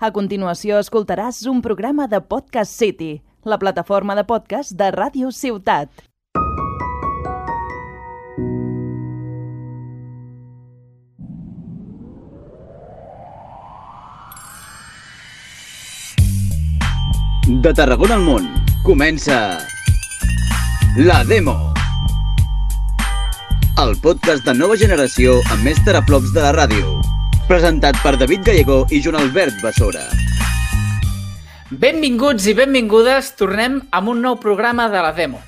A continuació escoltaràs un programa de Podcast City, la plataforma de podcast de Ràdio Ciutat. De Tarragona al món, comença... La Demo. El podcast de nova generació amb més teraflops de la ràdio. Presentat per David Gallego i Joan Albert Bessora. Benvinguts i benvingudes, tornem amb un nou programa de la Demo.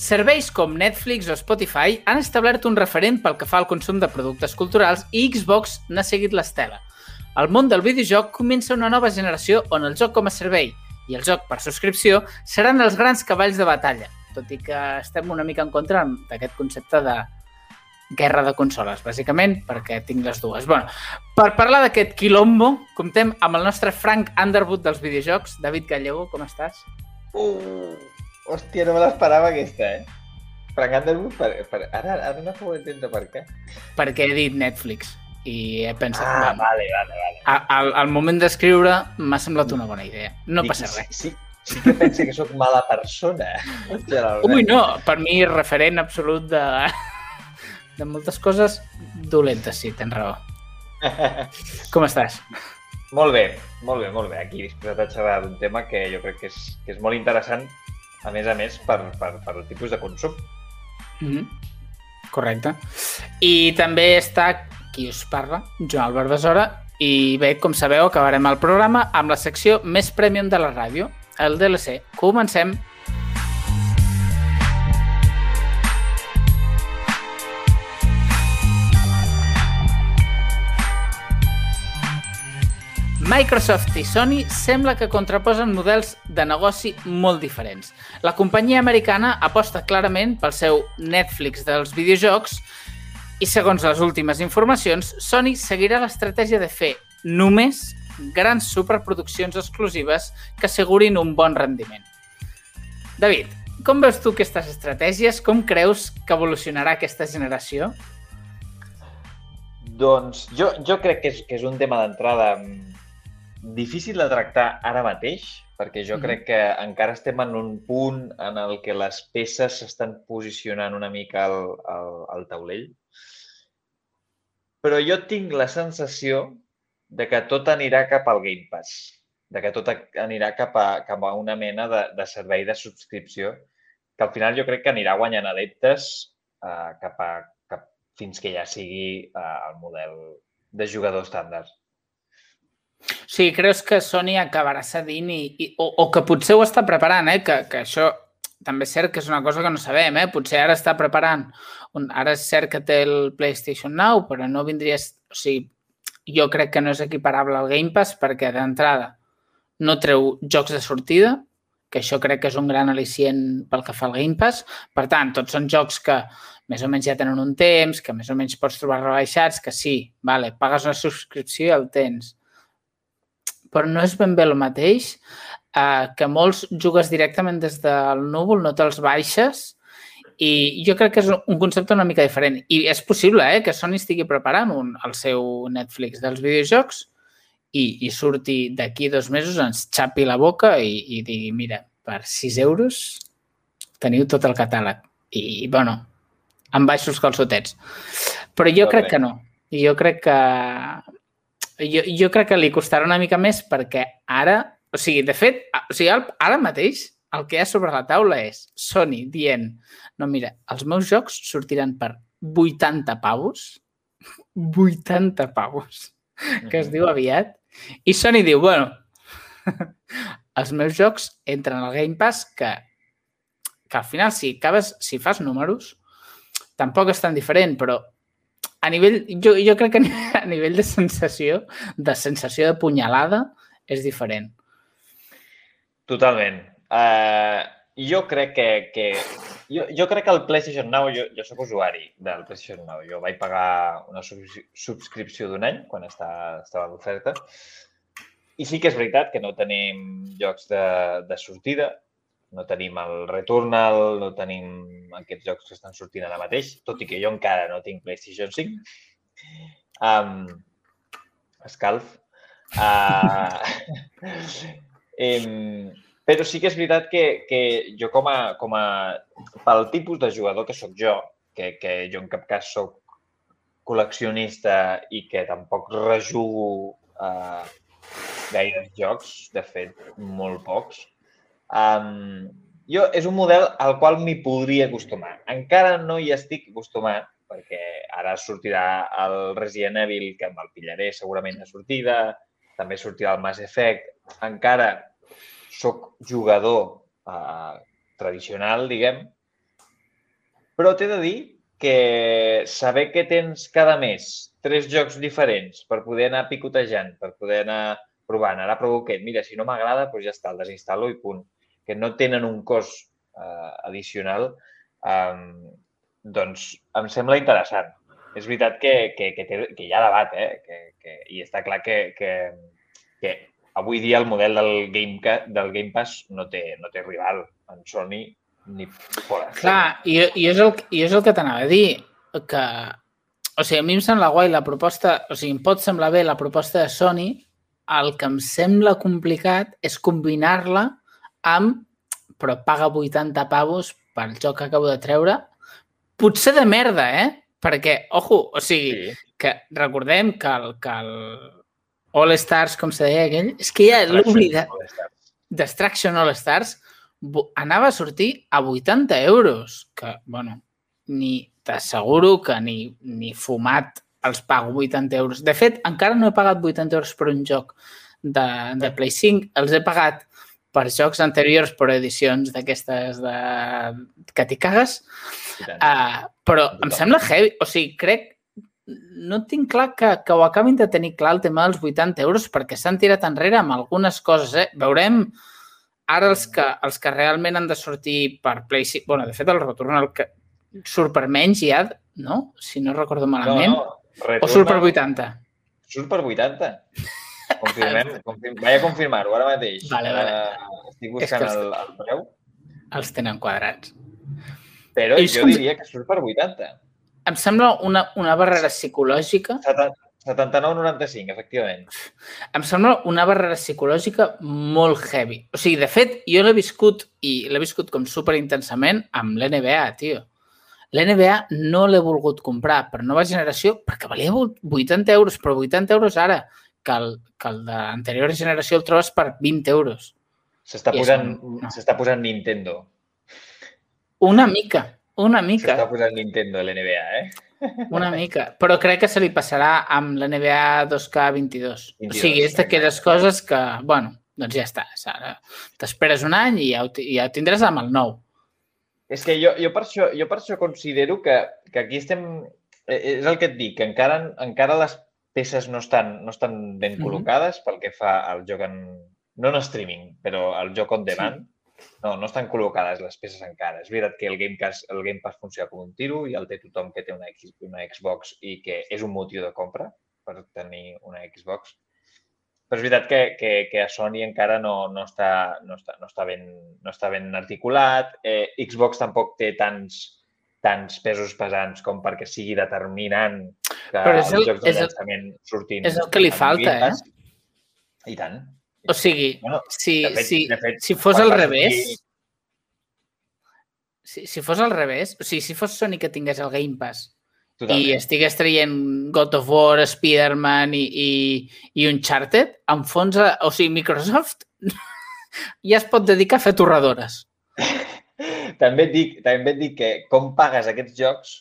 Serveis com Netflix o Spotify han establert un referent pel que fa al consum de productes culturals i Xbox n'ha seguit l'estela. El món del videojoc comença una nova generació on el joc com a servei i el joc per subscripció seran els grans cavalls de batalla, tot i que estem una mica en contra d'aquest concepte de guerra de consoles, bàsicament, perquè tinc les dues. Bueno, per parlar d'aquest quilombo, comptem amb el nostre Frank Underwood dels videojocs. David Gallego, com estàs? Uh, hòstia, no me l'esperava aquesta, eh? Frank Underwood, per, per, ara, ara no puc entendre per què. Perquè he dit Netflix i he pensat... Ah, bueno, vale, vale, vale. al, al moment d'escriure m'ha semblat una bona idea. No I- passa res. Sí, sí, sí que pensa que sóc mala persona. Gerald. Ui, no, per mi referent absolut de, de moltes coses dolentes, sí, tens raó. Com estàs? Molt bé, molt bé, molt bé. Aquí disposat a xerrar d'un tema que jo crec que és, que és molt interessant, a més a més, per, per, per el tipus de consum. Mm -hmm. Correcte. I també està qui us parla, Joan Albert Besora, i bé, com sabeu, acabarem el programa amb la secció més premium de la ràdio, el DLC. Comencem. Microsoft i Sony sembla que contraposen models de negoci molt diferents. La companyia americana aposta clarament pel seu Netflix dels videojocs i segons les últimes informacions, Sony seguirà l'estratègia de fer només grans superproduccions exclusives que assegurin un bon rendiment. David, com veus tu aquestes estratègies? Com creus que evolucionarà aquesta generació? Doncs jo, jo crec que és, que és un tema d'entrada mm, difícil de tractar ara mateix, perquè jo Mhm. crec que encara estem en un punt en el que les peces s'estan posicionant una mica al, al, al taulell. Però jo tinc la sensació de que tot anirà cap al Game Pass, de que tot anirà cap a, cap a una mena de, de servei de subscripció, que al final jo crec que anirà guanyant adeptes eh, cap a, cap, fins que ja sigui eh, el model de jugador estàndard. Sí, creus que Sony acabarà cedint i, i, o, o que potser ho està preparant, eh? que, que això també és cert que és una cosa que no sabem, eh? potser ara està preparant, un, ara és cert que té el PlayStation Now, però no vindria... O sigui, jo crec que no és equiparable al Game Pass perquè d'entrada no treu jocs de sortida, que això crec que és un gran al·licient pel que fa al Game Pass. Per tant, tots són jocs que més o menys ja tenen un temps, que més o menys pots trobar rebaixats, que sí, vale, pagues una subscripció i el tens però no és ben bé el mateix eh, que molts jugues directament des del núvol, no te'ls baixes i jo crec que és un concepte una mica diferent. I és possible eh, que Sony estigui preparant un, el seu Netflix dels videojocs i, i surti d'aquí dos mesos, ens xapi la boca i, i digui, mira, per 6 euros teniu tot el catàleg. I, bueno, amb baixos calçotets. Però jo crec que no. Jo crec que jo, jo crec que li costarà una mica més perquè ara, o sigui, de fet, o sigui, ara mateix el que hi ha sobre la taula és Sony dient no, mira, els meus jocs sortiran per 80 pavos, 80 pavos, que es diu aviat, i Sony diu, bueno, els meus jocs entren al Game Pass que, que al final, si acabes, si fas números, tampoc és tan diferent, però a nivell, jo, jo crec que a nivell de sensació, de sensació de punyalada, és diferent. Totalment. Uh, jo crec que, que jo, jo crec que el PlayStation Now, jo, jo sóc usuari del PlayStation Now. Jo vaig pagar una subs- subscripció d'un any quan està, estava d'oferta. I sí que és veritat que no tenim jocs de, de sortida, no tenim el Returnal, no tenim aquests jocs que estan sortint ara mateix, tot i que jo encara no tinc PlayStation 5. Um, escalf. Uh, eh, però sí que és veritat que, que jo com a, com a... Pel tipus de jugador que sóc jo, que, que jo en cap cas sóc col·leccionista i que tampoc rejugo eh, gaires jocs, de fet, molt pocs, um, jo és un model al qual m'hi podria acostumar. Encara no hi estic acostumat, perquè ara sortirà el Resident Evil, que me'l pillaré segurament de sortida, també sortirà el Mass Effect. Encara sóc jugador eh, tradicional, diguem, però t'he de dir que saber que tens cada mes tres jocs diferents per poder anar picotejant, per poder anar provant. Ara provo aquest. Mira, si no m'agrada, doncs ja està, el desinstal·lo i punt. Que no tenen un cost eh, addicional, eh, doncs em sembla interessant. És veritat que, que, que, té, que hi ha debat, eh? que, que, i està clar que, que, que avui dia el model del Game, del Game Pass no té, no té rival en Sony ni fora. Clar, i, i, és el, i és el que t'anava a dir, que o sigui, a mi em sembla guai la proposta, o sigui, em pot semblar bé la proposta de Sony, el que em sembla complicat és combinar-la amb però paga 80 pavos pel joc que acabo de treure. Potser de merda, eh? Perquè, ojo, o sigui, sí. que recordem que el, que el, All Stars, com se deia aquell, és que ja l'oblidat. Distraction All Stars anava a sortir a 80 euros, que, bueno, ni t'asseguro que ni, ni fumat els pago 80 euros. De fet, encara no he pagat 80 euros per un joc de, de Play 5. Els he pagat per jocs anteriors, per edicions d'aquestes de... que t'hi cagues. Uh, però em sembla heavy. O sigui, crec no tinc clar que, que ho acabin de tenir clar el tema dels 80 euros perquè s'han tirat enrere amb algunes coses. Eh? Veurem ara els que, els que realment han de sortir per Play 5. bueno, de fet, el retorn el que surt per menys ja, no? Si no recordo malament. No, no. Retorna... O surt per 80? Surt per 80. Confirmem, confirm... vaig a confirmar-ho ara mateix. Vale, vale. Uh, estic buscant es el, el preu. Els tenen quadrats. Però I jo com... diria que surt per 80 em sembla una, una barrera psicològica... 79,95, efectivament. Em sembla una barrera psicològica molt heavy. O sigui, de fet, jo l'he viscut i l'he viscut com super intensament amb l'NBA, tio. L'NBA no l'he volgut comprar per nova generació perquè valia 80 euros, però 80 euros ara, que el, que el d'anterior generació el trobes per 20 euros. S'està posant, no. posant Nintendo. Una mica, una mica. S'està posant Nintendo a l'NBA, eh? Una mica. Però crec que se li passarà amb l'NBA 2K22. 22, o sigui, és d'aquelles coses que, bueno, doncs ja està. T'esperes un any i ja ho, ja ho tindràs amb el nou. És que jo, jo, per, això, jo per això considero que, que aquí estem... Eh, és el que et dic, que encara, encara les peces no estan, no estan ben col·locades mm -hmm. pel que fa al joc en... No en streaming, però al joc on demand. Sí no, no estan col·locades les peces encara. És veritat que el Game Pass, el Game Pass funciona com un tiro i el té tothom que té una, X, una Xbox i que és un motiu de compra per tenir una Xbox. Però és veritat que, que, que a Sony encara no, no, està, no, està, no, està ben, no està ben articulat. Eh, Xbox tampoc té tants, tants pesos pesants com perquè sigui determinant que Però és el, els jocs de llançament surtin... És el que li falta, eh? I tant. O sigui, bueno, si, fet, si, fet, si fos al revés... Aquí... Si, si fos al revés, o sigui, si fos Sony que tingués el Game Pass Totalment. i estigués traient God of War, Spider-Man i, i, i Uncharted, enfonsa... O sigui, Microsoft ja es pot dedicar a fer torradores. també, et dic, també et dic que com pagues aquests jocs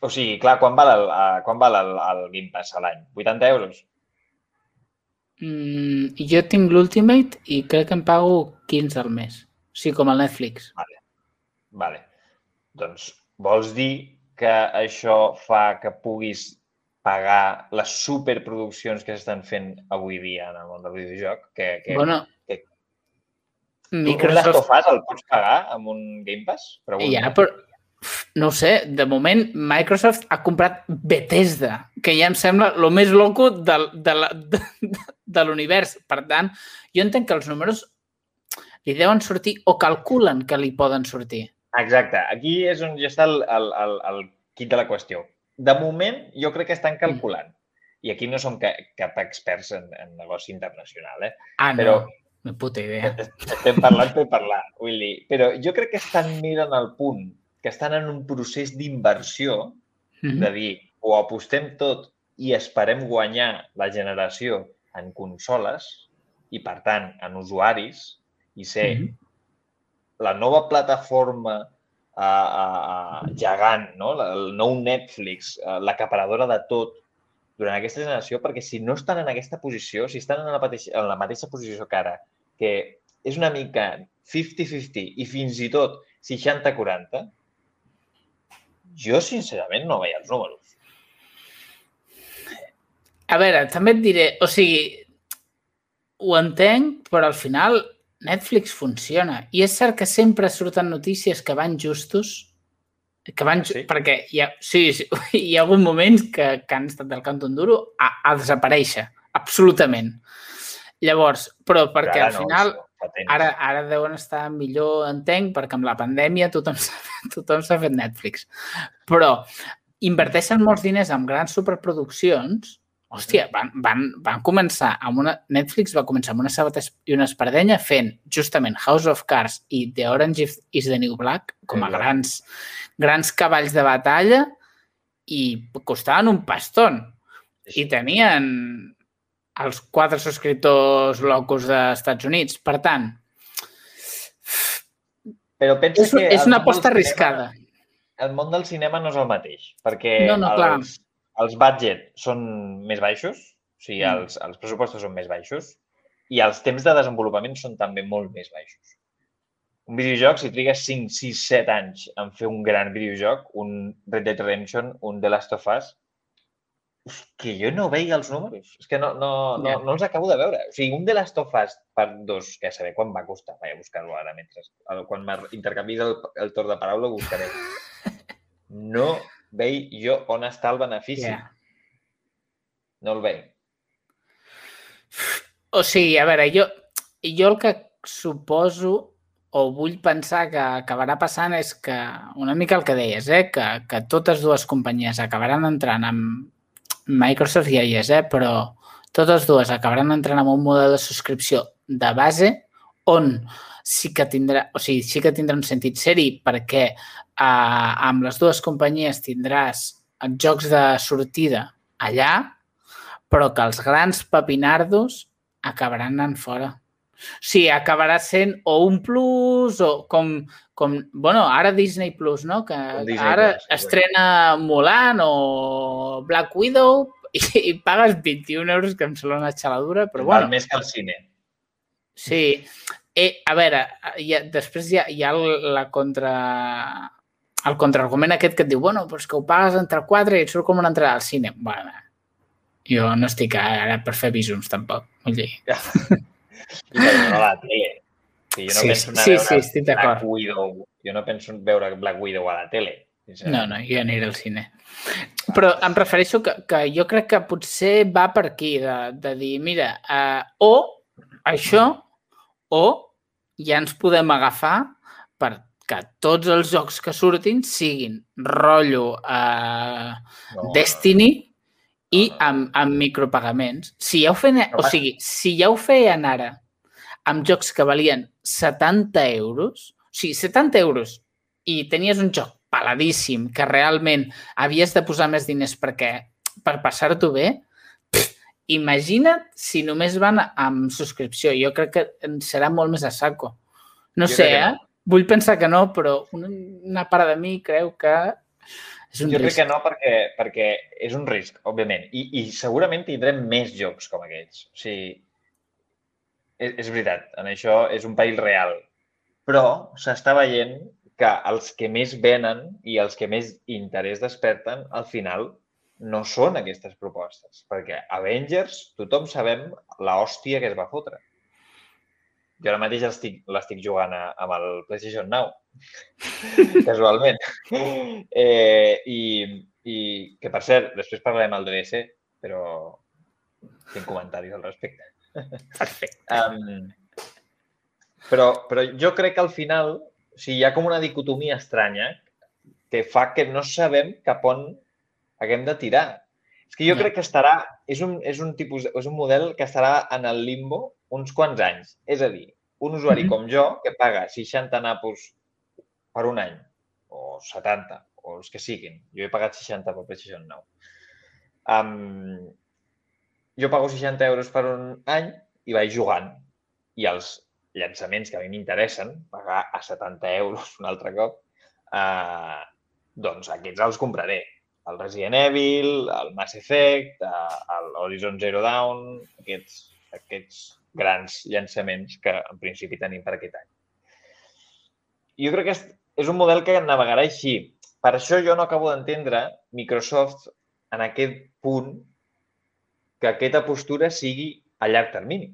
o sigui, clar, quan val el, quan val el, el Game Pass a l'any? 80 euros? Mm, jo tinc l'Ultimate i crec que em pago 15 al mes. O sigui, com el Netflix. Vale. vale. Doncs vols dir que això fa que puguis pagar les superproduccions que s'estan fent avui dia en el món del videojoc? Que, que, bueno, que... Microsoft... Tu un Last el pots pagar amb un Game Pass? Pregunta. Ja, però, no sé, de moment Microsoft ha comprat Bethesda, que ja em sembla el més loco de, de, la, de, de l'univers. Per tant, jo entenc que els números li deuen sortir o calculen que li poden sortir. Exacte. Aquí és on ja està el, el, el, el kit de la qüestió. De moment, jo crec que estan calculant. i aquí no som ca cap experts en, en negoci internacional, eh? Ah, no. Però Ni puta idea. estem parlant per parlar, vull dir. Però jo crec que estan mirant al punt que estan en un procés d'inversió Mhm. de dir o apostem tot i esperem guanyar la generació en consoles i, per tant, en usuaris i ser Mhm. la nova plataforma uh, uh, gegant, no? El nou Netflix, uh, l'acaparadora de tot durant aquesta generació, perquè si no estan en aquesta posició, si estan en la, mateixa, en la mateixa posició que ara, que és una mica 50-50 i fins i tot 60-40, jo sincerament no veia els números. A veure, també et diré, o sigui, ho entenc, però al final Netflix funciona. I és cert que sempre surten notícies que van justos, que van, sí? perquè hi ha, sí, sí, hi ha hagut moments que, que han estat del canto duro a, a desaparèixer, absolutament. Llavors, però perquè Però al final, temps. ara, ara deuen estar millor, entenc, perquè amb la pandèmia tothom s'ha fet, Netflix. Però inverteixen molts diners en grans superproduccions. Hòstia, van, van, van començar amb una... Netflix va començar amb una sabata i una espardenya fent justament House of Cards i The Orange is- the New Black com a grans, grans cavalls de batalla i costaven un paston i tenien els quatre subscriptors locos dels Estats Units. Per tant, Però pensa és, que és una aposta cinema- arriscada. El món del cinema no és el mateix, perquè No, no, clar. els, els budget són més baixos, o sigui, Mm. els, els pressupostos són més baixos i els temps de desenvolupament són també molt més baixos. Un videojoc, si trigues 5, 6, 7 anys en fer un gran videojoc, un Red Dead Redemption, un The Last of Us, és que jo no veia els números. És que no, no, no, no els acabo de veure. O sigui, un The Last of Us per dos, que a saber quan va costar. Vaig a buscar-lo ara mentre... Quan m'intercanvis el, el torn de paraula ho buscaré. No veig jo on està el benefici. Yeah. No el veig. O sigui, a veure, jo, jo el que suposo o vull pensar que acabarà passant és que, una mica el que deies, eh? que, que totes dues companyies acabaran entrant amb Microsoft ja hi és, eh? però totes dues acabaran entrant amb un model de subscripció de base on sí que tindrà, o sigui, sí que tindrà un sentit seri perquè eh, amb les dues companyies tindràs els jocs de sortida allà, però que els grans papinardos acabaran anant fora. Sigui, acabarà sent o un plus o com, com bueno, ara Disney Plus, no? Que Disney ara Plus, sí, estrena Mulan o Black Widow i, i pagues 21 euros, que em sembla una xaladura, però Val bueno, més que el cine. Sí. Eh, a veure, ha, després hi ha, hi ha la contra... el contraargument aquest que et diu, bueno, però és que ho pagues entre quatre i et surt com una entrada al cine. Bueno, jo no estic ara per fer bisons, tampoc. Vull dir, I per veure la tele. Sí, jo no Sí, penso anar sí, a veure sí, Black. Widow. Jo no penso en veure Black Widow a la tele. no, no, jo aniré al cine. Però em refereixo que, que jo crec que potser va per aquí, de, de dir, mira, uh, o això, o ja ens podem agafar perquè tots els jocs que surtin siguin rotllo uh, No, Destiny i amb, amb micropagaments. Si ja ho feien, o sigui, si ja ho feien ara amb jocs que valien 70 euros, o sigui, 70 euros i tenies un joc peladíssim que realment havies de posar més diners perquè per passar-t'ho bé, imagina't si només van amb subscripció. Jo crec que serà molt més a saco. No Jo sé, que eh? Vull pensar que no, però una, una part de mi creu que és un Jo crec risc. que no perquè, perquè és un risc, òbviament. I, I segurament tindrem més jocs com aquests. O sigui, és, és veritat, en això és un perill real. Però s'està veient que els que més venen i els que més interès desperten, al final, no són aquestes propostes. Perquè Avengers, tothom sabem la hòstia que es va fotre. Jo ara mateix l'estic jugant a, amb el PlayStation Now, casualment. Eh, i, I que, per cert, després parlarem al DDC, però tinc comentaris al respecte. Perfecte. Um, però, però jo crec que al final o sigui, hi ha com una dicotomia estranya que fa que no sabem cap on haguem de tirar. És que jo Ja. crec que estarà... És un, és un tipus, és un model que estarà en el limbo uns quants anys. És a dir, un usuari Mhm. com jo, que paga 60 napos per un any, o 70, o els que siguin. Jo he pagat 60 per PlayStation 9. Um, jo pago 60 euros per un any i vaig jugant. I els llançaments que a mi m'interessen, pagar a 70 euros un altre cop, uh, doncs aquests els compraré. El Resident Evil, el Mass Effect, eh, el Horizon Zero Dawn, aquests, aquests grans llançaments que en principi tenim per aquest any. Jo crec que és, és un model que navegarà així. Per això jo no acabo d'entendre Microsoft en aquest punt que aquesta postura sigui a llarg termini.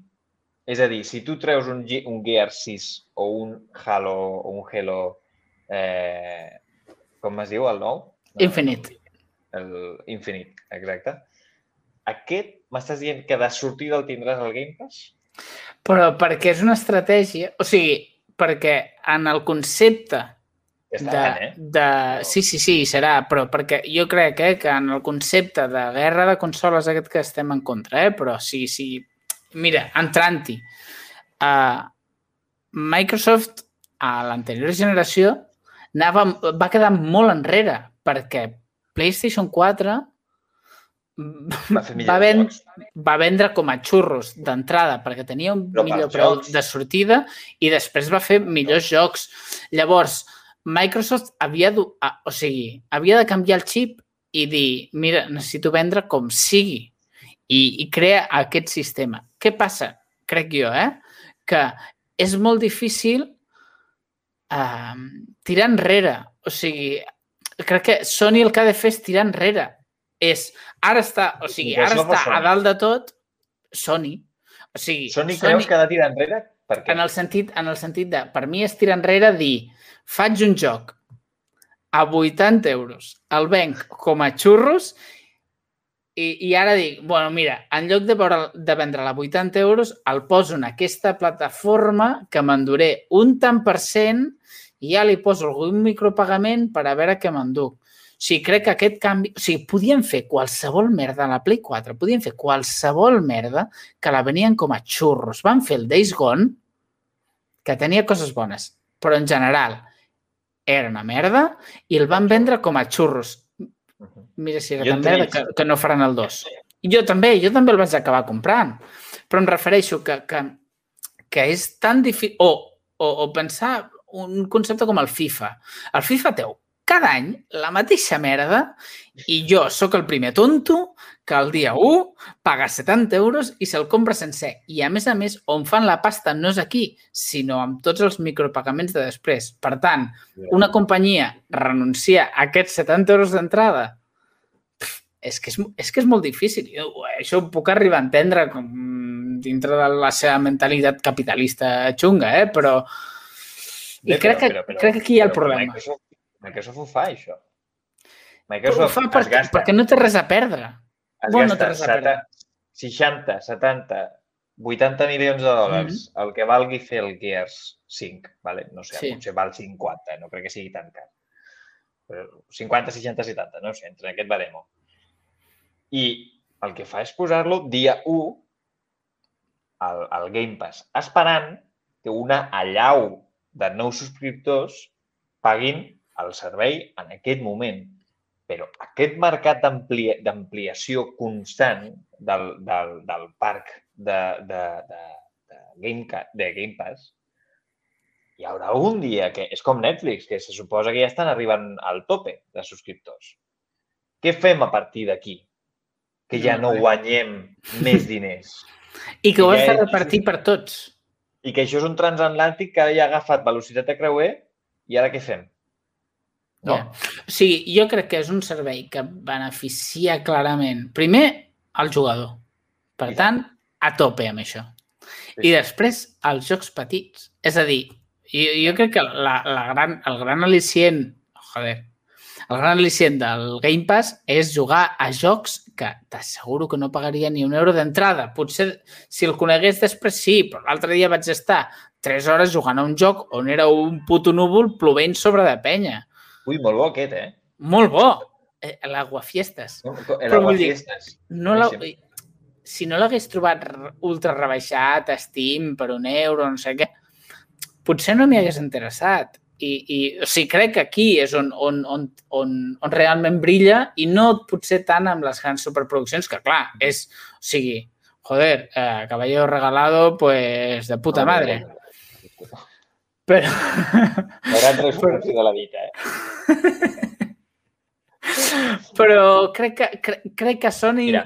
És a dir, si tu treus un, un Gear 6 o un Halo o un Halo... Eh, com es diu el nou? Infinite. El Infinite, exacte. Aquest m'estàs dient que de sortida el tindràs al Game Pass? Però perquè és una estratègia... O sigui, perquè en el concepte de, estaran, eh? de... Sí, sí, sí, serà, però perquè jo crec eh, que en el concepte de guerra de consoles aquest que estem en contra, eh? però sí, sí... Mira, entrant-hi, uh, Microsoft a l'anterior generació anava, va quedar molt enrere perquè PlayStation 4 Va ven, va vendre com a xurros d'entrada perquè tenia un Però per millor preu jocs. de sortida i després va fer millors jocs. Llavors, Microsoft havia, o sigui, havia de canviar el xip i dir, mira, necessito vendre com sigui i, i crea aquest sistema. Què passa? Crec jo, eh? Que és molt difícil eh, tirar enrere. O sigui, crec que Sony el que ha de fer és tirar enrere. És, ara està, o sigui, ara està a Sony? dalt de tot Sony. O sigui, Sony creus que ha de tirar enrere? Per què? en el sentit, en el sentit de, per mi és tirar enrere dir, faig un joc a 80 euros, el venc com a xurros i, i ara dic, bueno, mira, en lloc de, veure, de vendre-la a 80 euros, el poso en aquesta plataforma que m'enduré un tant per cent i ja li poso algun micropagament per a veure què m'enduc. Sigui, crec que aquest canvi... O sigui, podien fer qualsevol merda a la Play 4, podien fer qualsevol merda que la venien com a xurros. Van fer el Days Gone, que tenia coses bones, però en general era una merda i el van vendre com a xurros. Mira si era Jo tan merda que, que no faran el 2. Jo també, jo també el vaig acabar comprant. Però em refereixo que, que, que és tan difícil... O, o, o pensar un concepte com el FIFA. El FIFA teu cada any la mateixa merda i jo sóc el primer tonto que el dia 1 paga 70 euros i se'l compra sencer. I a més a més, on fan la pasta no és aquí, sinó amb tots els micropagaments de després. Per tant, una companyia renuncia a aquests 70 euros d'entrada és que és, és que és molt difícil. Jo, això ho puc arribar a entendre com, dintre de la seva mentalitat capitalista xunga, eh? però... I crec, que, crec que aquí hi ha el però problema. Microsoft, Microsoft ho fa, això. Però ho Microsoft fa perquè, gasta, perquè no té res a perdre. es bueno, no té res a perdre. 60, 70, 80 milions de dòlars, el que valgui fer el Gears 5, vale? no sé, Sí. potser val 50, no crec que sigui tan car. Però 50, 60, 70, no sé, entre aquest baremo. I el que fa és posar-lo dia 1 al, al Game Pass, esperant que una allau de nous subscriptors paguin el servei en aquest moment. Però aquest mercat d'amplia- d'ampliació constant del, del, del parc de, de, de, de, Game, de Game Pass, hi haurà un dia que és com Netflix, que se suposa que ja estan arribant al tope de subscriptors. Què fem a partir d'aquí? Que ja no guanyem més diners. I que ho has de repartir per tots. I que això és un transatlàntic que ja ha agafat velocitat de creuer i ara què fem? No? O sigui, jo crec que és un servei que beneficia clarament, primer, el jugador. Per Sí. tant, a tope amb això. I després, els jocs petits. És a dir, jo, jo crec que la, la gran, el gran al·licient, joder, el gran al·licient del Game Pass és jugar a jocs que t'asseguro que no pagaria ni un euro d'entrada. Potser, si el conegués després, sí, però l'altre dia vaig estar 3 hores jugant a un joc on era un puto núvol plovent sobre de penya. Ui, molt bo aquest, eh? Molt bo. eh, l'aguafiestes. No? Aguafiestas. No la, si no l'hagués trobat ultra rebaixat a Steam per un euro, no sé què, potser no m'hi hagués interessat. I, i, o sigui, crec que aquí és on, on, on, on, on realment brilla i no potser tant amb les grans superproduccions, que clar, és, o sigui, joder, eh, Caballero Regalado, pues de puta madre. Però, La gran transformació de la vida, eh? però crec que, cre, crec que Sony Mira.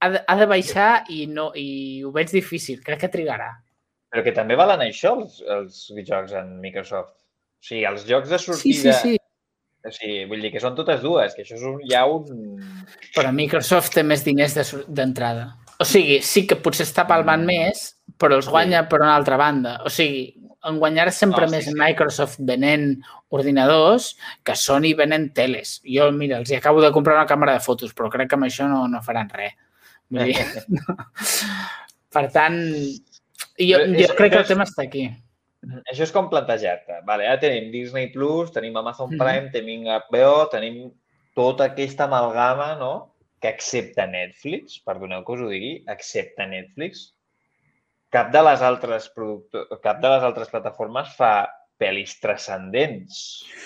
ha de, ha de baixar i, no, i ho veig difícil. Crec que trigarà. Però que també valen això els, els jocs en Microsoft. O sigui, els jocs de Sí, sortida... sí, sí. O sigui, vull dir que són totes dues, que això és un, ja un... Però Microsoft té més diners de d'entrada. O sigui, sí que potser està palmant Mm. més, però els guanya per una altra banda. O sigui, en guanyarà sempre No, sí, més sí. Microsoft venent ordinadors que Sony venent teles. Jo, mira, els hi acabo de comprar una càmera de fotos, però crec que amb això no, no faran res. Vull dir, no. Per tant, jo, Però és- jo crec que el tema està aquí. Això és com plantejar-te. Vale, ara tenim Disney+, Plus, tenim Amazon Mhm. Prime, tenim HBO, tenim tota aquesta amalgama, no?, que excepte Netflix, perdoneu que us ho digui, excepte Netflix, cap de les altres cap de les altres plataformes fa pel·lis transcendents.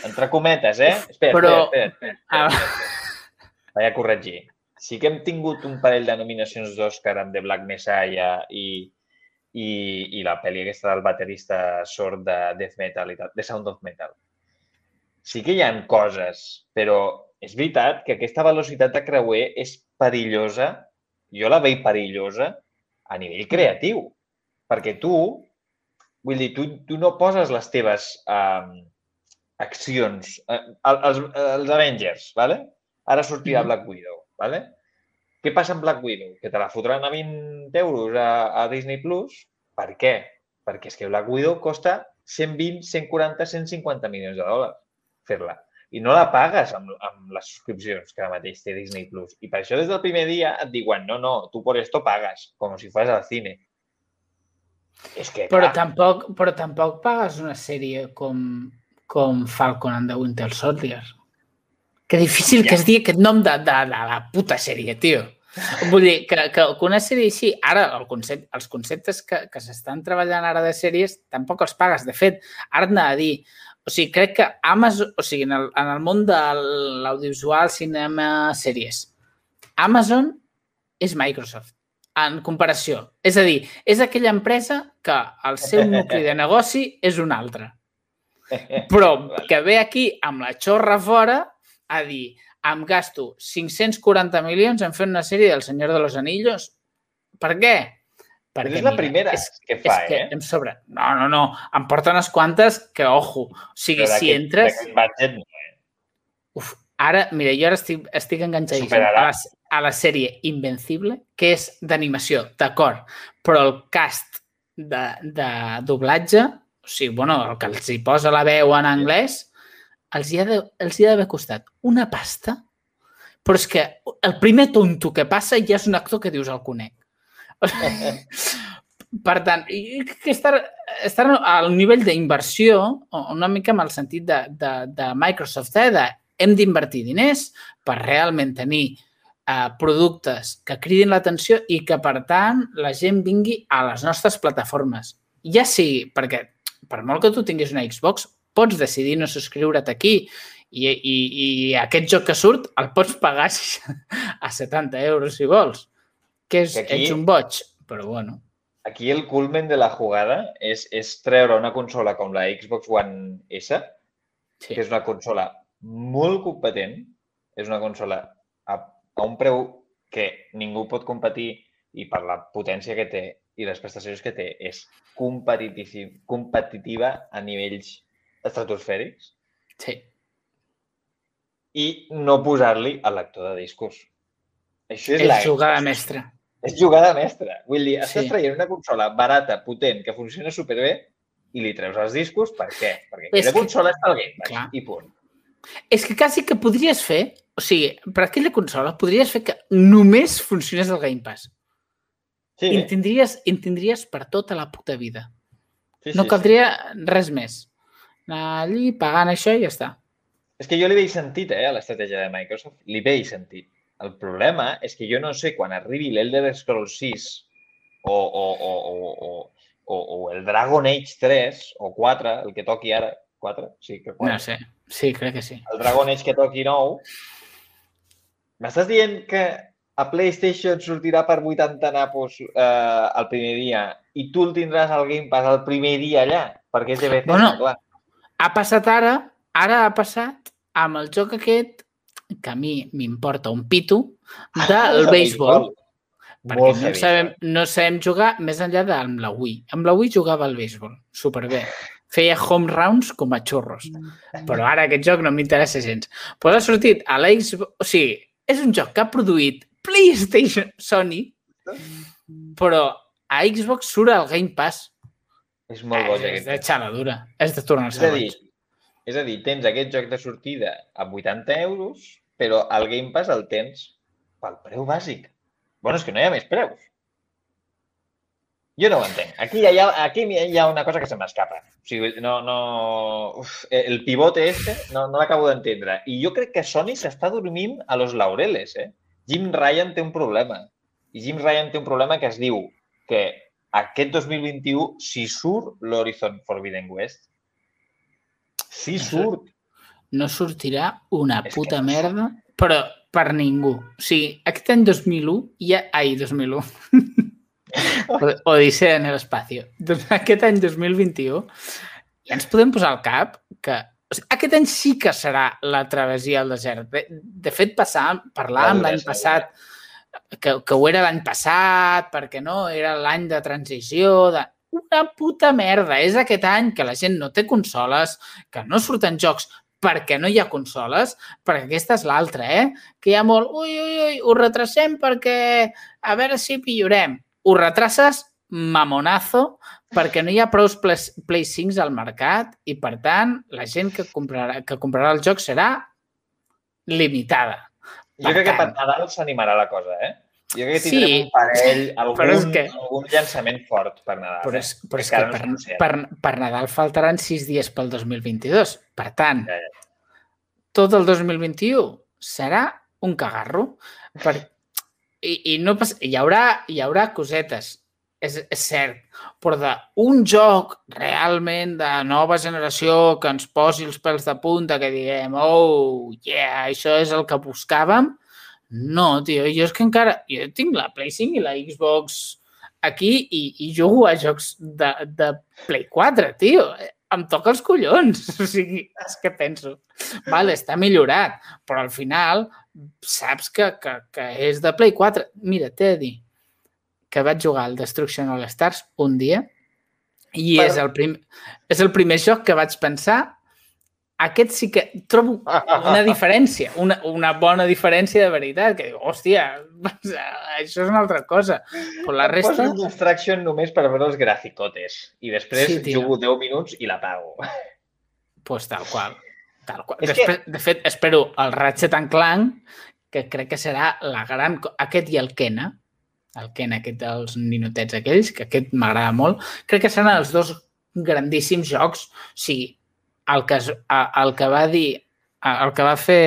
Entre cometes, eh? Espera, Però- espera, espera, espera, Ah. espera, espera. Vaig a corregir. Sí que hem tingut un parell de nominacions d'Òscar amb The Black Messiah i, i, i la pel·li aquesta del baterista sord de Death Metal i tal, The Sound of Metal. Sí que hi han coses, però és veritat que aquesta velocitat de creuer és perillosa, jo la veig perillosa a nivell creatiu, perquè tu, vull dir, tu, tu no poses les teves um, accions, eh, els, els Avengers, ¿vale? ara sortirà Mhm. Black Widow, ¿vale? Què passa amb Black Widow? Que te la fotran a 20 euros a, a Disney+. Plus? Per què? Perquè és que Black Widow costa 120, 140, 150 milions de dòlars fer-la. I no la pagues amb, amb les subscripcions que ara mateix té Disney+. Plus. I per això des del primer dia et diuen no, no, tu por esto pagas, com si fos al cine. És que, Però clar, tampoc, però tampoc pagues una sèrie com, com Falcon and the Winter Soldier. Que difícil Ja. que es digui aquest nom de, de, de la puta sèrie, tio. Vull dir, que, que, una sèrie així, ara el concepte, els conceptes que, que s'estan treballant ara de sèries tampoc els pagues. De fet, ara et a dir, o sigui, crec que Amazon, o sigui, en el, en el món de l'audiovisual, cinema, sèries, Amazon és Microsoft en comparació. És a dir, és aquella empresa que el seu nucli de negoci és un altre. Però que ve aquí amb la xorra fora a dir em gasto 540 milions en fer una sèrie del Senyor de los Anillos. Per què? Però és la primera que fa, és que eh? em sobra. No, no, no. Em porta unes quantes que, ojo, o sigui, Però si entres... budget no, eh? Uf, ara, mira, jo ara estic, estic enganxadíssim Superarà. a la, a la sèrie Invencible, que és d'animació, d'acord, però el cast de, de doblatge, o sigui, bueno, el que els hi posa la veu en anglès, els hi ha de- d'haver costat una pasta, però és que el primer tonto que passa ja és un actor que dius el conec. Per tant, que estar, estar al nivell d'inversió, una mica amb el sentit de, de, de Microsoft, eh, de hem d'invertir diners per realment tenir eh, productes que cridin l'atenció i que, per tant, la gent vingui a les nostres plataformes. Ja sigui perquè, per molt que tu tinguis una Xbox, pots decidir no subscriure't aquí i, i, i aquest joc que surt el pots pagar a 70 euros si vols. Que és, Que aquí- ets un boig, però bueno. Aquí el culmen de la jugada és, és treure una consola com la Xbox One S, Sí. que és una consola molt competent, és una consola a, a un preu que ningú pot competir i per la potència que té i les prestacions que té és competitiv, competitiva a nivells estratosfèrics sí. i no posar-li el lector de discos. Això és, És la jugada mestra. És jugada mestra. Vull dir, estàs Sí. traient una consola barata, potent, que funciona superbé i li treus els discos, per què? Perquè És aquella que- consola està al Game Pass i punt. És que quasi que podries fer, o sigui, per aquella consola podries fer que només funcionés el Game Pass. Sí, I en tindries, en tindries per tota la puta vida. sí, No sí, caldria res més. Anar allí pagant això i ja està. Sí. És que jo li veig sentit, eh, a l'estratègia de Microsoft. Li veig sentit. El problema és que jo no sé quan arribi l'Elder Scrolls 6 o, o, o, o, o, o, o el Dragon Age 3 o 4, el que toqui ara. 4? Sí, que 4. No sé. Sí, crec que sí. El Dragon Age que toqui nou. M'estàs dient que a PlayStation sortirà per 80 napos eh, el primer dia i tu el tindràs al Game Pass el primer dia allà? Perquè és de Bethesda, Bueno, clar. Ha passat ara, ara ha passat amb el joc aquest que a mi m'importa un pito del béisbol. Perquè Molt no sabem, no sabem jugar més enllà de amb la Wii. Amb la Wii jugava al béisbol, superbé. Feia home rounds com a xurros. Però ara aquest joc no m'interessa gens. Pues ha sortit a la Xbox... O sigui, és un joc que ha produït PlayStation, Sony, però a Xbox surt al Game Pass. És molt boig, és aquest. de xaladura. És de tornar-se És a dir, és a dir, tens aquest joc de sortida a 80 euros, però el Game Pass el tens pel preu bàsic. Bueno, és que no hi ha més preus. Jo no ho entenc. Aquí hi ha, aquí hi ha una cosa que se m'escapa. O sigui, no, no... Uf, el pivote este no, no l'acabo d'entendre. I jo crec que Sony s'està dormint a los laureles, eh? Jim Ryan té un problema. I Jim Ryan té un problema que es diu que aquest 2021, si surt l'Horizon Forbidden West, si surt, No sortirà una És que puta no merda, però per ningú. O sigui, aquest any 2001, ja... Ai, 2001. Odissea en l'espacio. Doncs aquest any 2021 ja ens podem posar al cap que o sigui, aquest any sí que serà la travessia al desert. De, de fet, passar, parlàvem La l'any passat que, que ho era l'any passat, perquè no, era l'any de transició, de... Una puta merda. És aquest any que la gent no té consoles, que no surten jocs perquè no hi ha consoles, perquè aquesta és l'altra, eh? Que hi ha molt, ui, ui, ui, ho retrasem perquè a veure si millorem. Ho retraces mamonazo perquè no hi ha prou Play, Play 5 al mercat i, per tant, la gent que comprarà, que comprarà el joc serà limitada. Jo Per crec que per tant. Nadal s'animarà la cosa, eh? Jo crec que Sí, tindrem un parell, algun, és que- algun llançament fort per Nadal. Però eh? és, però és que no s'ha per, anunciat. per, per Nadal faltaran sis dies pel 2022. Per tant, Ja, ja. tot el 2021 serà un cagarro. Per... I, i no pas... hi, haurà, hi haurà cosetes, és, és cert, però d'un joc realment de nova generació que ens posi els pèls de punta, que diguem, oh, yeah, això és el que buscàvem, no, tio, jo és que encara... Jo tinc la Play 5 i la Xbox aquí i, i jugo a jocs de, de Play 4, tio. Em toca els collons. O sigui, és que penso, vale, està millorat, però al final saps que, que, que és de Play 4. Mira, t'he de dir que vaig jugar al Destruction All Stars un dia i Per- és, el prim, és el primer joc que vaig pensar aquest sí que trobo una diferència, una, una bona diferència de veritat, que diu, hòstia, això és una altra cosa. Però la resta... Poso un distraction només per veure els graficotes i després Sí, tio. jugo 10 minuts i l'apago. Pues tal qual. Tal qual. És Després, De fet, espero el Ratchet and Clank, que crec que serà la gran... Aquest i el Kena, el Kena, aquest dels ninotets aquells, que aquest m'agrada molt, crec que seran els dos grandíssims jocs. O sigui, el que, es, el que va dir, el que va fer,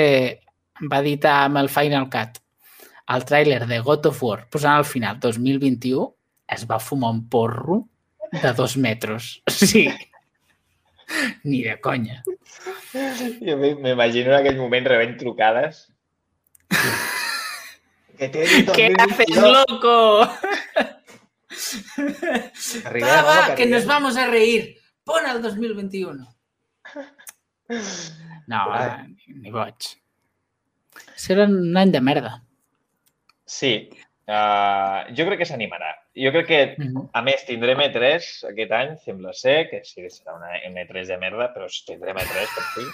va editar amb el Final Cut, el tràiler de God of War, posant al final 2021, es va fumar un porro de dos metres. O sigui, ni de conya. Jo m- m'imagino en aquell moment rebent trucades. que té ¿Qué 2022. haces, loco? Arribem, Va, home, va, que que nos vamos a reír. Pon el 2021. No, ni, ni boig. Serà un any de merda. Sí, uh, jo crec que s'animarà. Jo crec que, Mhm. a més, tindrem E3 aquest any, sembla ser, que sí que serà una, un E3 de merda, però tindrem E3 per fi.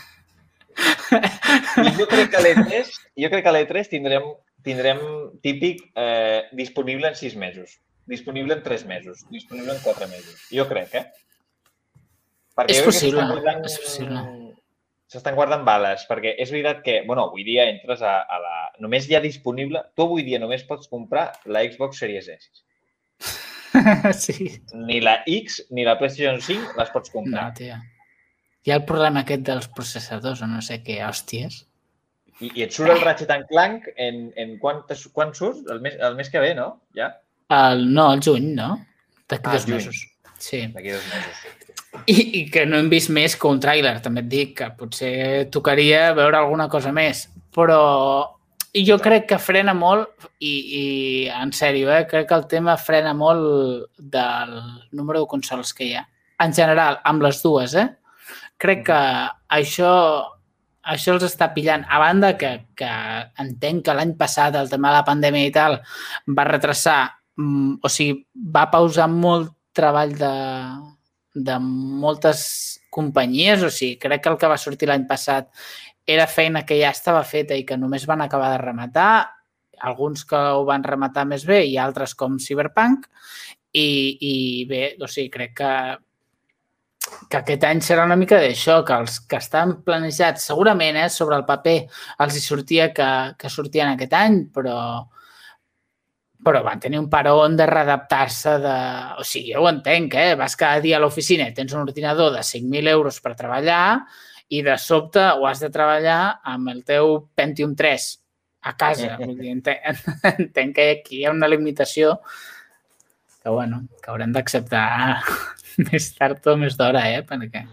I jo crec que a l'E3, jo crec que a l'E3 tindrem, tindrem típic eh, disponible en sis mesos, disponible en tres mesos, disponible en quatre mesos. Jo crec, eh? Perquè És possible, és possible. S'estan guardant bales, perquè és veritat que, bueno, avui dia entres a, a la... Només hi ha disponible... Tu avui dia només pots comprar la Xbox Series S. sí. Ni la X ni la PlayStation 5 les pots comprar. No, tia. Hi ha el problema aquest dels processadors o no sé què, hòsties. I, i et surt el Ratchet and Clank en, en quan, quan surt? El mes, el mes que ve, no? Ja? El, no, el juny, no? D'aquí Ah, dos juny. mesos. Sí. D'aquí dos mesos. I, I que no hem vist més que un tràiler, també et dic, que potser tocaria veure alguna cosa més. Però jo crec que frena molt, i, i en sèrio, eh, crec que el tema frena molt del número de consoles que hi ha. En general, amb les dues, eh? Crec que això, això els està pillant. A banda que, que entenc que l'any passat el tema de la pandèmia i tal va retrasar, mm, o sigui, va pausar molt treball de, de moltes companyies, o sigui, crec que el que va sortir l'any passat era feina que ja estava feta i que només van acabar de rematar, alguns que ho van rematar més bé i altres com Cyberpunk, i, i bé, o sigui, crec que que aquest any serà una mica d'això, que els que estan planejats, segurament, eh, sobre el paper els hi sortia que, que sortien aquest any, però però van tenir un paron de readaptar-se de... O sigui, jo ho entenc, eh? Vas cada dia a l'oficina i tens un ordinador de 5.000 euros per treballar i de sobte ho has de treballar amb el teu Pentium 3 a casa. Vull dir, entenc, entenc que aquí hi ha una limitació que, bueno, que haurem d'acceptar més tard o més d'hora, eh? Perquè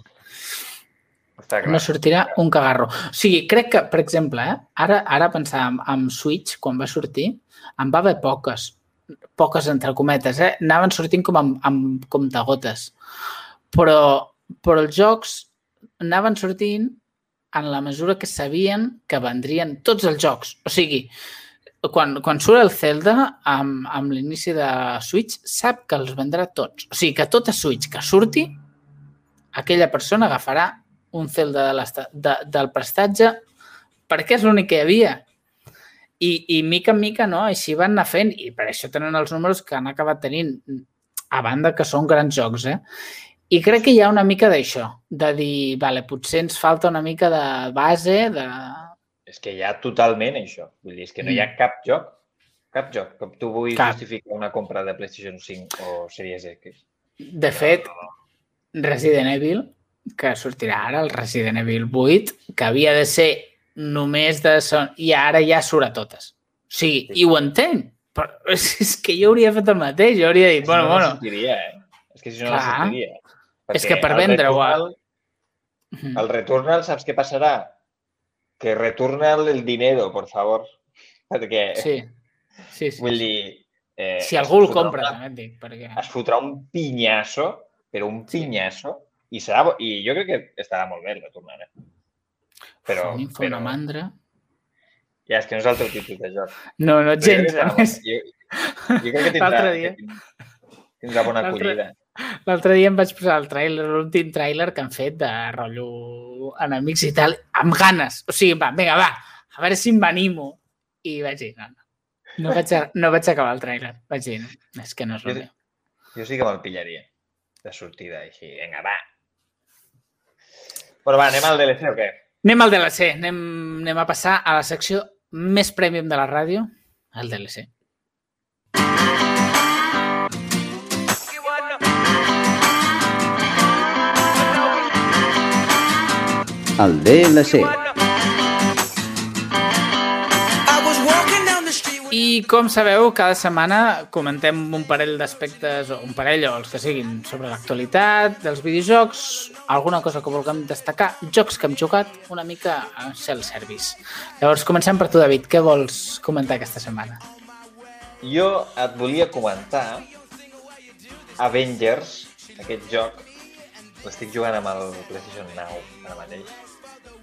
no sortirà un cagarro. O sigui, crec que, per exemple, eh, ara, ara pensar en, en Switch, quan va sortir, en va haver poques, poques entre cometes, eh? anaven sortint com amb, amb comptagotes. Però, però els jocs anaven sortint en la mesura que sabien que vendrien tots els jocs. O sigui, quan, quan surt el Zelda amb, amb l'inici de Switch, sap que els vendrà tots. O sigui, que tota Switch que surti, aquella persona agafarà un Zelda de de, del prestatge perquè és l'únic que hi havia. I, I mica en mica, no? Així van anar fent i per això tenen els números que han acabat tenint a banda que són grans jocs, eh? I crec que hi ha una mica d'això, de dir, vale, potser ens falta una mica de base, de... És que hi ha totalment això. Vull dir, és que no hi ha cap joc, cap joc, que tu vulguis Cap. justificar una compra de PlayStation 5 o Series X. De fet, Resident Evil, que sortirà ara, el Resident Evil 8, que havia de ser només de son... i ara ja surt a totes. O sigui, i ho entenc, però és, és que jo hauria fet el mateix, jo hauria dit, Si bueno, no, no bueno, sortiria, eh? És que si no, no Clar. sortiria. És que per vendre-ho a- Returnal- El Returnal, saps què passarà? Que Returnal el dinero, por favor. Perquè, sí, sí, sí. vull dir... Eh, Si algú el compra, una- també et dic, perquè... es fotrà un pinyasso, però un Sí. pinyasso, i, serà, i jo crec que estarà molt bé el Returnal, eh? Però, Un info, una però mandra... ja, és que no és teu tipus de joc. No, no, Però jo crec gens, que. Jo, jo crec que tindrà, que tindrà- tindrà bona acollida. L'altre dia em vaig posar el tràiler, l'últim tràiler que han fet de rotllo enemics i tal, amb ganes. O sigui, va, vinga, va, a veure si m'animo. I vaig dir, no, no. No vaig, a, no vaig acabar el tràiler. Vaig dir, no, és que no és el Jo- meu. Jo sí que me'l pillaria, de sortida, així. Vinga, va. Bueno, va, anem al DLC o què? Anem al DLC, anem, anem a passar a la secció més premium de la ràdio, el DLC. El DLC. I com sabeu, cada setmana comentem un parell d'aspectes, o un parell o els que siguin, sobre l'actualitat dels videojocs, alguna cosa que vulguem destacar, jocs que hem jugat, una mica a self-service. Llavors, comencem per tu, David. Què vols comentar aquesta setmana? Jo et volia comentar Avengers, aquest joc, l'estic jugant amb el PlayStation Now ara mateix.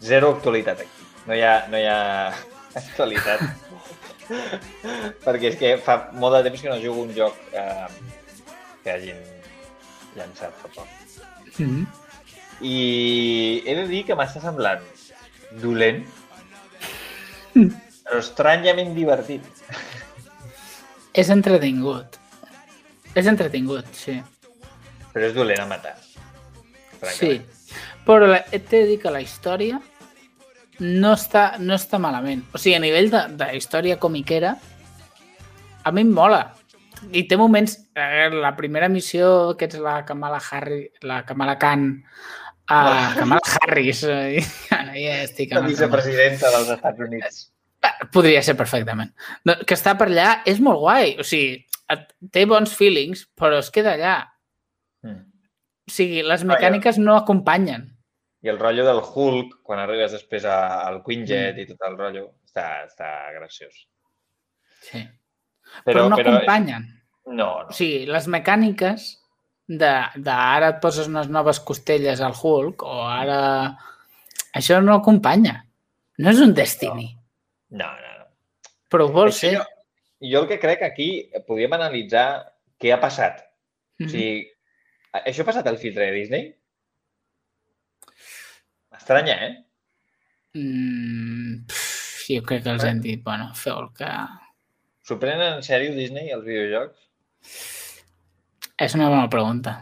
Zero actualitat aquí. No hi ha, no hi ha actualitat. Perquè és que fa molt de temps que no jugo un joc eh, que hagin llançat fa poc. Mm -hmm. I he de dir que m'està semblant dolent, però estranyament divertit. És entretingut. És entretingut, sí. Però és dolent a matar. Sí. Però t'he de dir que la història no està, no està malament. O sigui, a nivell de, de història comiquera, a mi em mola. I té moments... Eh, la primera missió, que és la Kamala Harry, la Kamala Khan a Kamala Harris. eh, ja estic La vicepresidenta dels Estats Units. Eh, Podria ser perfectament. No, Que està per allà és molt guai. O sigui, té bons feelings, però es queda allà. Mm. O sigui, les mecàniques no acompanyen. I el rotllo del Hulk, quan arribes després al Quinjet i tot el rotllo, està, està graciós. Sí. Però, però no acompanyen. No, no. O sigui, les mecàniques de, de ara et poses unes noves costelles al Hulk o ara... Això no acompanya. No és un Destiny, No, no, no. però ho vol Això ser. Jo, jo el que crec aquí podríem analitzar què ha passat. O Mhm. sigui, això ha passat al filtre de Disney? Estranya, eh? Mm, pff, jo crec que els han dit, bueno, feu el que... S'ho prenen en sèrio Disney, els videojocs? És una bona pregunta.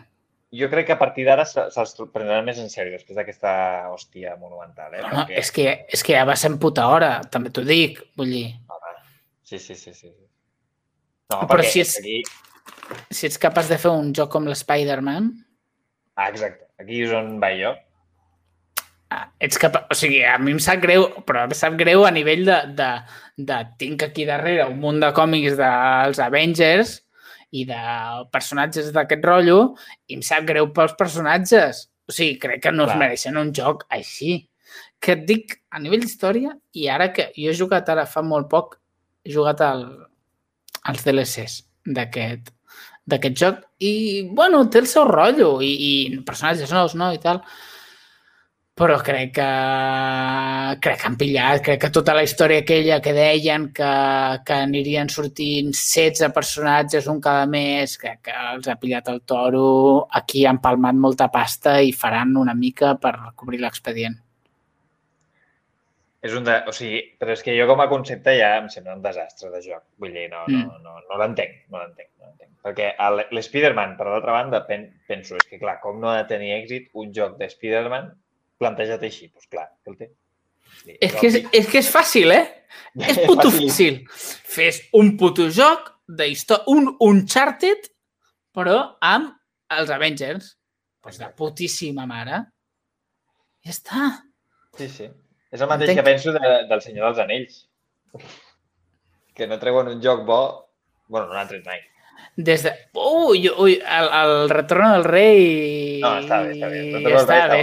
Jo crec que a partir d'ara se- se'ls prendran més en sèrio després d'aquesta hòstia monumental, eh? No, és, que, és que ja va ser en puta hora, també t'ho dic. Vull dir, Sí, sí, sí, sí. sí. No, Però perquè si és- aquí... si ets capaç de fer un joc com l'Spider-Man, Ah, exacte. Aquí és on vaig jo. Ets capaç... O sigui, a mi em sap greu, però em sap greu a nivell de, de, de tinc aquí darrere un munt de còmics dels Avengers i de personatges d'aquest rotllo i em sap greu pels personatges. O sigui, crec que no es Clar. mereixen un joc així. Que et dic, a nivell d'història, i ara que jo he jugat ara fa molt poc, he jugat al, als DLCs d'aquest d'aquest joc i, bueno, té el seu rotllo i, i personatges nous, no? I tal. Però crec que crec que han pillat, crec que tota la història aquella que deien que, que anirien sortint 16 personatges un cada mes, crec que els ha pillat el toro, aquí han palmat molta pasta i faran una mica per cobrir l'expedient. És un de... O sigui, però és que jo com a concepte ja em sembla un desastre de joc. Vull dir, no, no, Mm. no, no l'entenc, no l'entenc, no l'entenc. Perquè l'Spider-Man, per l'altra banda, pen, penso, és que clar, com no ha de tenir èxit un joc de Spider-Man plantejat així? Doncs pues clar, que el té. Sí, És que és, és que és fàcil, eh? És puto fàcil. Fes un puto joc de història, un Uncharted, però amb els Avengers. Pues de putíssima mare. Ja està. Sí, sí. És el mateix Entenc. que penso de, del Senyor dels Anells. Que no treuen un joc bo... bueno, no l'han tret mai. Des de... Ui, ui, el, el retorno del rei... No, està bé, està bé. No està bé.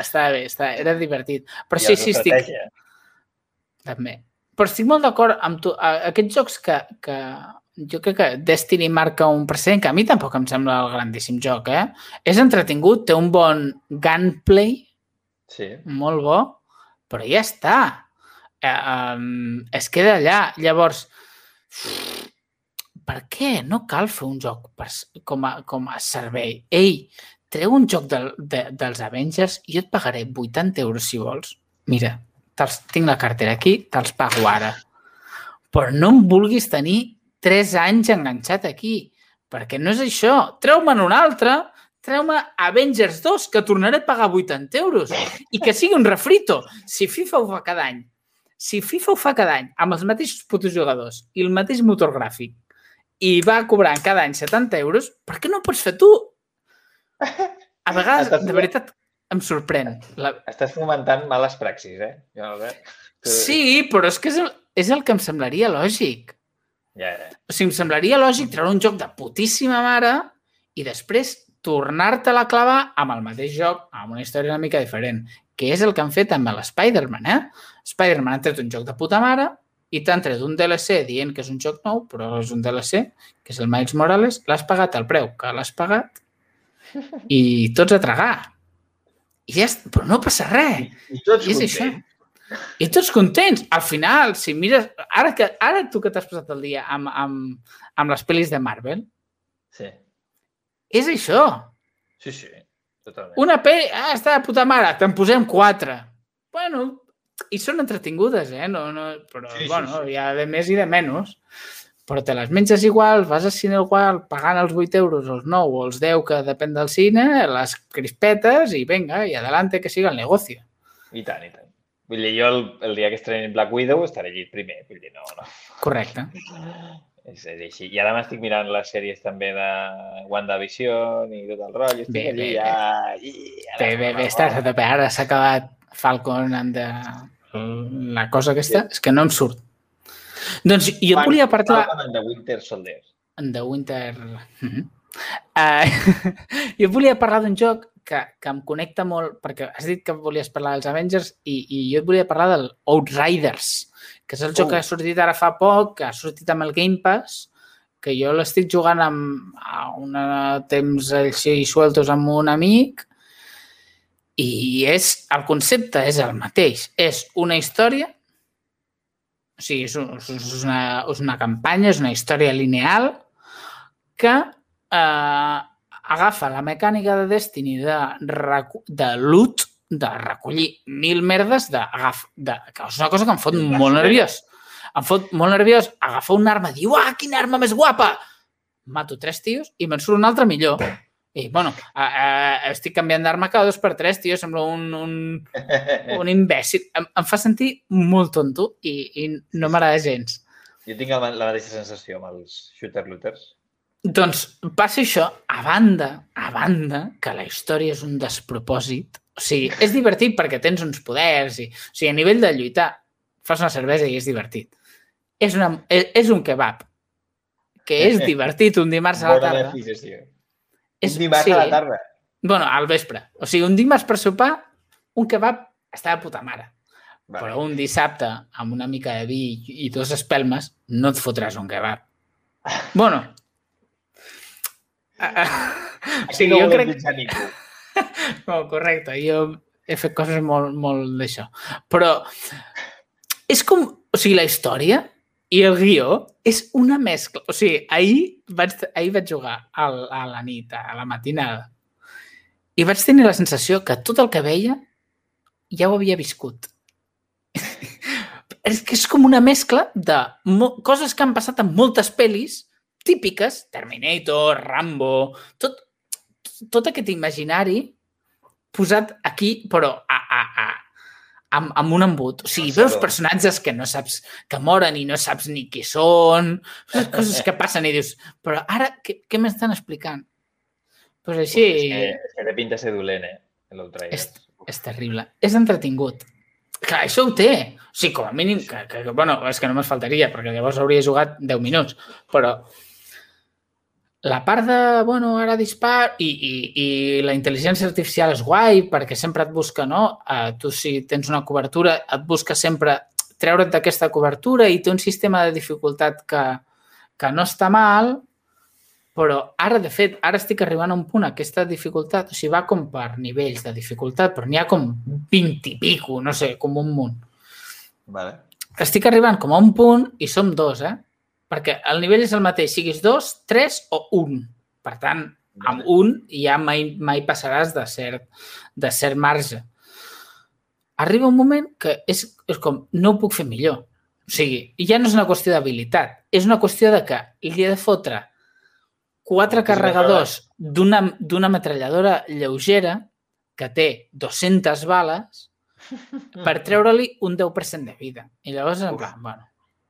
Està bé, està, era divertit. Però I sí, sí, estic... També. Però estic molt d'acord amb tu. Aquests jocs que, que jo crec que Destiny marca un precedent, que a mi tampoc em sembla el grandíssim joc, eh? És entretingut, té un bon gunplay, Sí. molt bo, però ja està. Eh, um, es queda allà. Llavors, per què no cal fer un joc per, com, a, com a servei? Ei, treu un joc del, de, dels Avengers i jo et pagaré 80 euros si vols. Mira, tinc la cartera aquí, te'ls pago ara. Però no em vulguis tenir 3 anys enganxat aquí, perquè no és això. Treu-me'n un altre, treu-me Avengers 2, que tornaré a pagar 80 euros, i que sigui un refrito. Si FIFA ho fa cada any, si FIFA ho fa cada any, amb els mateixos putos jugadors i el mateix motor gràfic, i va cobrant cada any 70 euros, per què no ho pots fer tu? A vegades, Estàs- de veritat, em sorprèn. La, Estàs fomentant males praxis, eh? Jo, Albert? Tu- Sí, però és que és el, és el que em semblaria lògic. Ja, ja. O sigui, em semblaria lògic treure un joc de putíssima mare i després tornar-te-la a clavar amb el mateix joc, amb una història una mica diferent, que és el que han fet amb l'Spider-Man, eh? Spider-Man ha tret un joc de puta mare i t'han tret un DLC dient que és un joc nou, però és un DLC, que és el Miles Morales, l'has pagat al preu que l'has pagat i tots a tragar. I ja però no passa res. I tots I és això. I tots contents. Al final, si mires... Ara, que, ara tu que t'has passat el dia amb, amb, amb les pel·lis de Marvel, Sí, és això. sí, sí. Totalment. Una pel·li... Ah, està de puta mare, te'n posem quatre. Bueno, i són entretingudes, eh? No, no, però, Sí, sí, bueno, sí. hi ha de més i de menys. Però te les menges igual, vas al cine igual, pagant els 8 euros, els 9 o els 10, que depèn del cine, les crispetes i venga, i adelante que siga el negocio. I tant, i tant. Vull dir, jo el, el dia que estrenin Black Widow estaré allí primer. Vull dir, no, no. Correcte. És, és així. I ara m'estic mirant les sèries també de WandaVision i tot el rotllo. Estic Bé, allí bé, ja... I, ara, Bé, bé, bé, estàs a tope. Ara s'ha acabat Falcon and the... la cosa aquesta, és que no em surt. Doncs jo et volia parlar... And the Winter Soldier. en The Winter... Mm -hmm. uh, jo volia parlar d'un joc que, que em connecta molt, perquè has dit que volies parlar dels Avengers i, i jo et volia parlar del Outriders, que és el joc Oh. que ha sortit ara fa poc, que ha sortit amb el Game Pass, que jo l'estic jugant amb, a un temps així sueltos amb un amic i és, el concepte és el mateix. És una història o sigui, és, un- és, una, és una campanya, és una història lineal que eh, agafa la mecànica de Destiny de, de loot, de recollir mil merdes, de, agaf, de, que és una cosa que em fot molt nerviós. Em fot molt nerviós agafar una arma i dir, uah, quina arma més guapa! Mato tres tios i me'n surt un altre millor. I, bueno, eh, eh, estic canviant d'arma cada dos per tres, tio, sembla un, un, un imbècil. Em, em fa sentir molt tonto i, i no m'agrada gens. Jo tinc el, la mateixa sensació amb els shooter-looters. Doncs passa això, a banda, a banda, que la història és un despropòsit. O sigui, és divertit perquè tens uns poders i... O sigui, a nivell de lluitar, fas una cervesa i és divertit. És, una, és, és un kebab, que és divertit un dimarts a la Bona tarda. És, Un dimarts a la tarda. Bueno, al vespre. O sigui, un dimarts per sopar, un kebab està de puta mare. Vale. Però un dissabte, amb una mica de vi i dos espelmes, no et fotràs un kebab. Bueno. O sigui, no jo crec... ningú. No, correcte. Jo he fet coses molt, molt d'això. Però és com... O sigui, la història i el guió és una mescla. O sigui, ahir vaig, ahir vaig jugar al, a la nit, a la matinada, i vaig tenir la sensació que tot el que veia ja ho havia viscut. és que és com una mescla de coses que han passat en moltes pel·lis típiques, Terminator, Rambo, tot, tot aquest imaginari posat aquí, però a, a, a, amb, amb un embut. O sigui, veus personatges que no saps, que moren i no saps ni qui són, coses que passen i dius, però ara què, què m'estan explicant? Doncs així, És que, és que té pinta de ser dolent, eh? És- és terrible. És entretingut. Clar, això ho té. O sigui, com a mínim, que, que, que bueno, és que només faltaria, perquè llavors hauria jugat 10 minuts, però la part de, bueno, ara dispar i, i, i la intel·ligència artificial és guai perquè sempre et busca, no? Uh, tu si tens una cobertura et busca sempre treure't d'aquesta cobertura i té un sistema de dificultat que, que no està mal, però ara, de fet, ara estic arribant a un punt, aquesta dificultat, o sigui, va com per nivells de dificultat, però n'hi ha com 20 i pico, no sé, com un munt. Vale. Estic arribant com a un punt i som dos, eh? Perquè el nivell és el mateix, siguis dos, tres o un. Per tant, amb un ja mai, mai passaràs de cert, de cert marge. Arriba un moment que és, és com, no ho puc fer millor. O sigui, ja no és una qüestió d'habilitat, és una qüestió de que li he de fotre quatre carregadors d'una metralladora lleugera que té 200 bales per treure-li un 10% de vida. I llavors, en plan, bueno...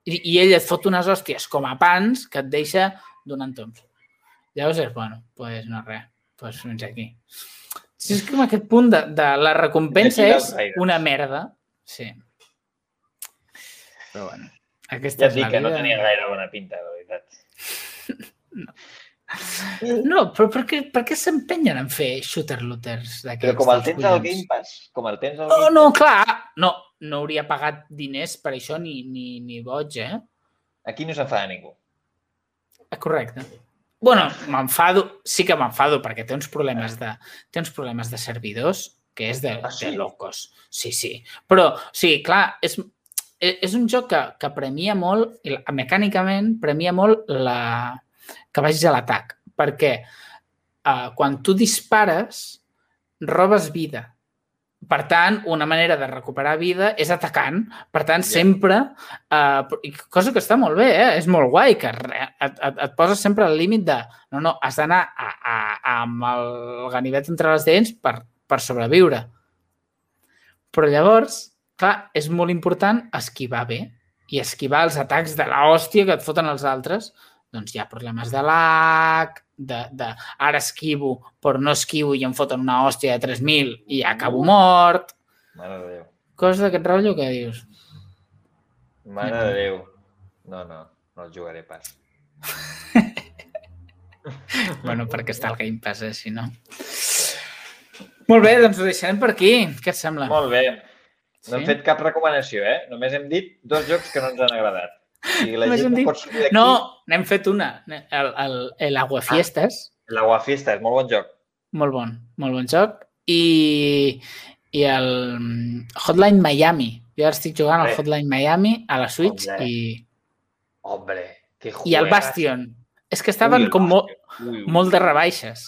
I, I ell et fot unes hòsties com a pans que et deixa donant toms. Llavors és, bueno, doncs pues no res, doncs fins aquí. Si és com aquest punt de, de la recompensa és una merda. Sí. Però bueno, aquesta Ja és la que no vida. tenia gaire bona pinta, de veritat. No, però per què, per què s'empenyen en fer shooter-looters d'aquests? Però com el tens al? Game Pass, com el tens al Oh, Game no, clar. No, no hauria pagat diners per això ni, ni, ni boig, eh? Aquí no s'enfada ningú. Ah, Correcte. bueno, m'enfado, sí que m'enfado perquè té uns problemes de, té uns problemes de servidors que és de, Ah, sí? de locos. Sí, sí. Però, sí, clar, és, és un joc que, que premia molt, mecànicament, premia molt la, que vagis a l'atac. Perquè uh, quan tu dispares, robes vida. Per tant, una manera de recuperar vida és atacant. Per tant, Ja. sempre... Uh, cosa que està molt bé, eh? és molt guai, que et, et, et poses sempre al límit de no, no, has d'anar a- a- amb el ganivet entre les dents per, per sobreviure. Però llavors, clar, és molt important esquivar bé i esquivar els atacs de la hòstia que et foten els altres doncs hi ha problemes de lag, de, de ara esquivo, però no esquivo i em foten una hòstia de 3.000 i acabo mort. Mare de Déu. Coses d'aquest rotllo que dius. Mare de Déu. No, no, no el jugaré pas. Bueno, perquè està el Game Pass, eh, si no. Molt bé, doncs ho deixarem per aquí. Què et sembla? Molt bé. No hem Sí? fet cap recomanació, eh? Només hem dit dos jocs que no ens han agradat. I la gent no dit- pot sortir. No, n'hem fet una. El, el, el Aguafiestes, L'Aguafiesta és molt bon joc. molt bon, molt bon joc. I, i el mm, Hotline Miami. Jo ara estic jugant al. Hotline Miami a la Switch Hombre. i, Hombre, que i el juegas. Bastion. És que estaven Ui, com mo, Bastion. Ui, ui. molt de rebaixes.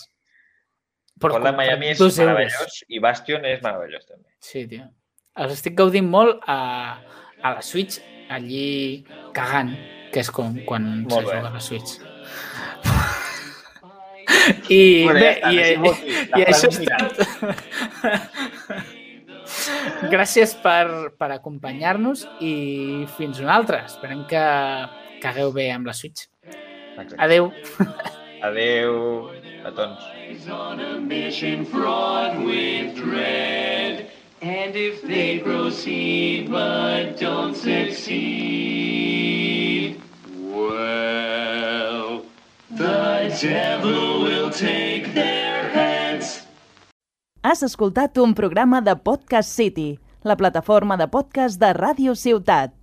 Però Hotline Miami és dos euros. meravellós i Bastion és meravellós també. Sí, tio. Els estic gaudint molt a, a la Switch, allí cagant, que és com quan Molt se bé. juga a la Switch. I Bueno, bé, ja i, i, i això és tot. Gràcies per, per acompanyar-nos i fins una altra. Esperem que cagueu bé amb la Switch. Exacte. Adeu. Adeu, a mission fraught with dread. And if they proceed but don't succeed, well, the devil will take their heads. Has escoltat un programa de Podcast City, la plataforma de podcast de Ràdio Ciutat.